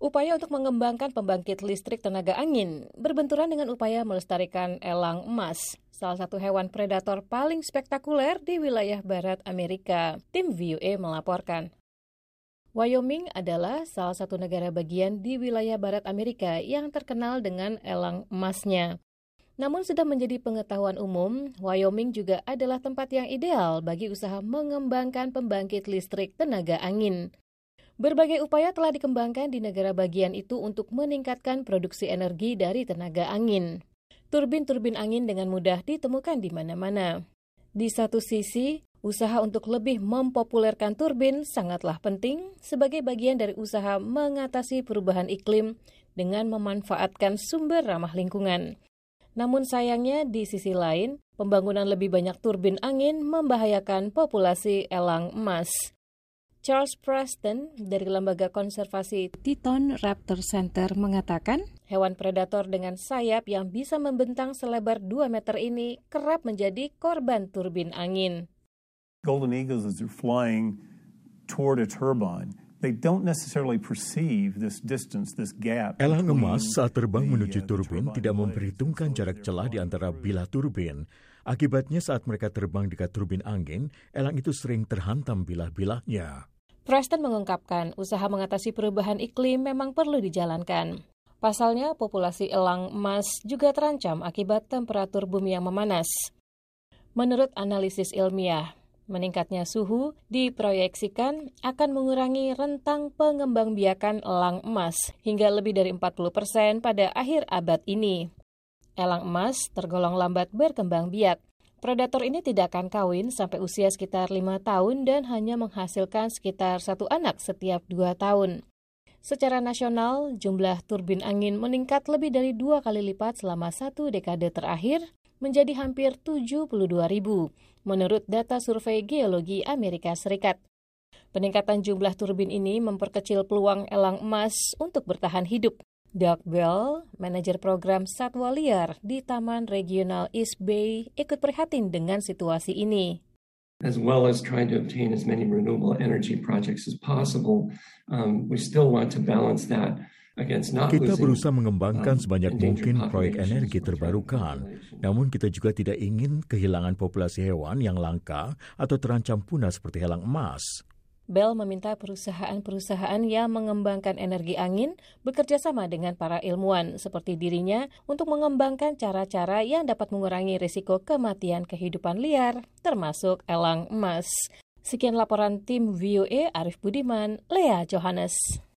Upaya untuk mengembangkan pembangkit listrik tenaga angin berbenturan dengan upaya melestarikan elang emas, salah satu hewan predator paling spektakuler di wilayah barat Amerika. Tim VOA melaporkan. Wyoming adalah salah satu negara bagian di wilayah barat Amerika yang terkenal dengan elang emasnya. Namun sudah menjadi pengetahuan umum, Wyoming juga adalah tempat yang ideal bagi usaha mengembangkan pembangkit listrik tenaga angin. Berbagai upaya telah dikembangkan di negara bagian itu untuk meningkatkan produksi energi dari tenaga angin. Turbin-turbin angin dengan mudah ditemukan di mana-mana. Di satu sisi, usaha untuk lebih mempopulerkan turbin sangatlah penting sebagai bagian dari usaha mengatasi perubahan iklim dengan memanfaatkan sumber ramah lingkungan. Namun sayangnya di sisi lain, pembangunan lebih banyak turbin angin membahayakan populasi elang emas. Charles Preston dari Lembaga Konservasi Teton Raptor Center mengatakan, hewan predator dengan sayap yang bisa membentang selebar 2 meter ini kerap menjadi korban turbin angin. Golden eagles as they're flying toward a turbine they don't necessarily perceive this distance, this gap. Elang emas saat terbang menuju uh, turbin tidak memperhitungkan jarak celah di antara bilah turbin. Akibatnya saat mereka terbang dekat turbin angin, elang itu sering terhantam bilah-bilahnya. Preston mengungkapkan usaha mengatasi perubahan iklim memang perlu dijalankan. Pasalnya, populasi elang emas juga terancam akibat temperatur bumi yang memanas. Menurut analisis ilmiah, meningkatnya suhu diproyeksikan akan mengurangi rentang pengembangbiakan elang emas hingga lebih dari 40 persen pada akhir abad ini. Elang emas tergolong lambat berkembang biak. Predator ini tidak akan kawin sampai usia sekitar lima tahun dan hanya menghasilkan sekitar satu anak setiap dua tahun. Secara nasional, jumlah turbin angin meningkat lebih dari dua kali lipat selama satu dekade terakhir menjadi hampir 72 ribu, menurut data survei geologi Amerika Serikat. Peningkatan jumlah turbin ini memperkecil peluang elang emas untuk bertahan hidup. Doug Bell, manajer program satwa liar di Taman Regional East Bay, ikut prihatin dengan situasi ini. As well as trying to obtain as many renewable energy projects as possible, um, we still want to balance that kita berusaha mengembangkan um, sebanyak mungkin proyek energi terbarukan, namun kita juga tidak ingin kehilangan populasi hewan yang langka atau terancam punah seperti helang emas. Bell meminta perusahaan-perusahaan yang mengembangkan energi angin bekerja sama dengan para ilmuwan seperti dirinya untuk mengembangkan cara-cara yang dapat mengurangi risiko kematian kehidupan liar, termasuk elang emas. Sekian laporan tim VOA Arif Budiman, Lea Johannes.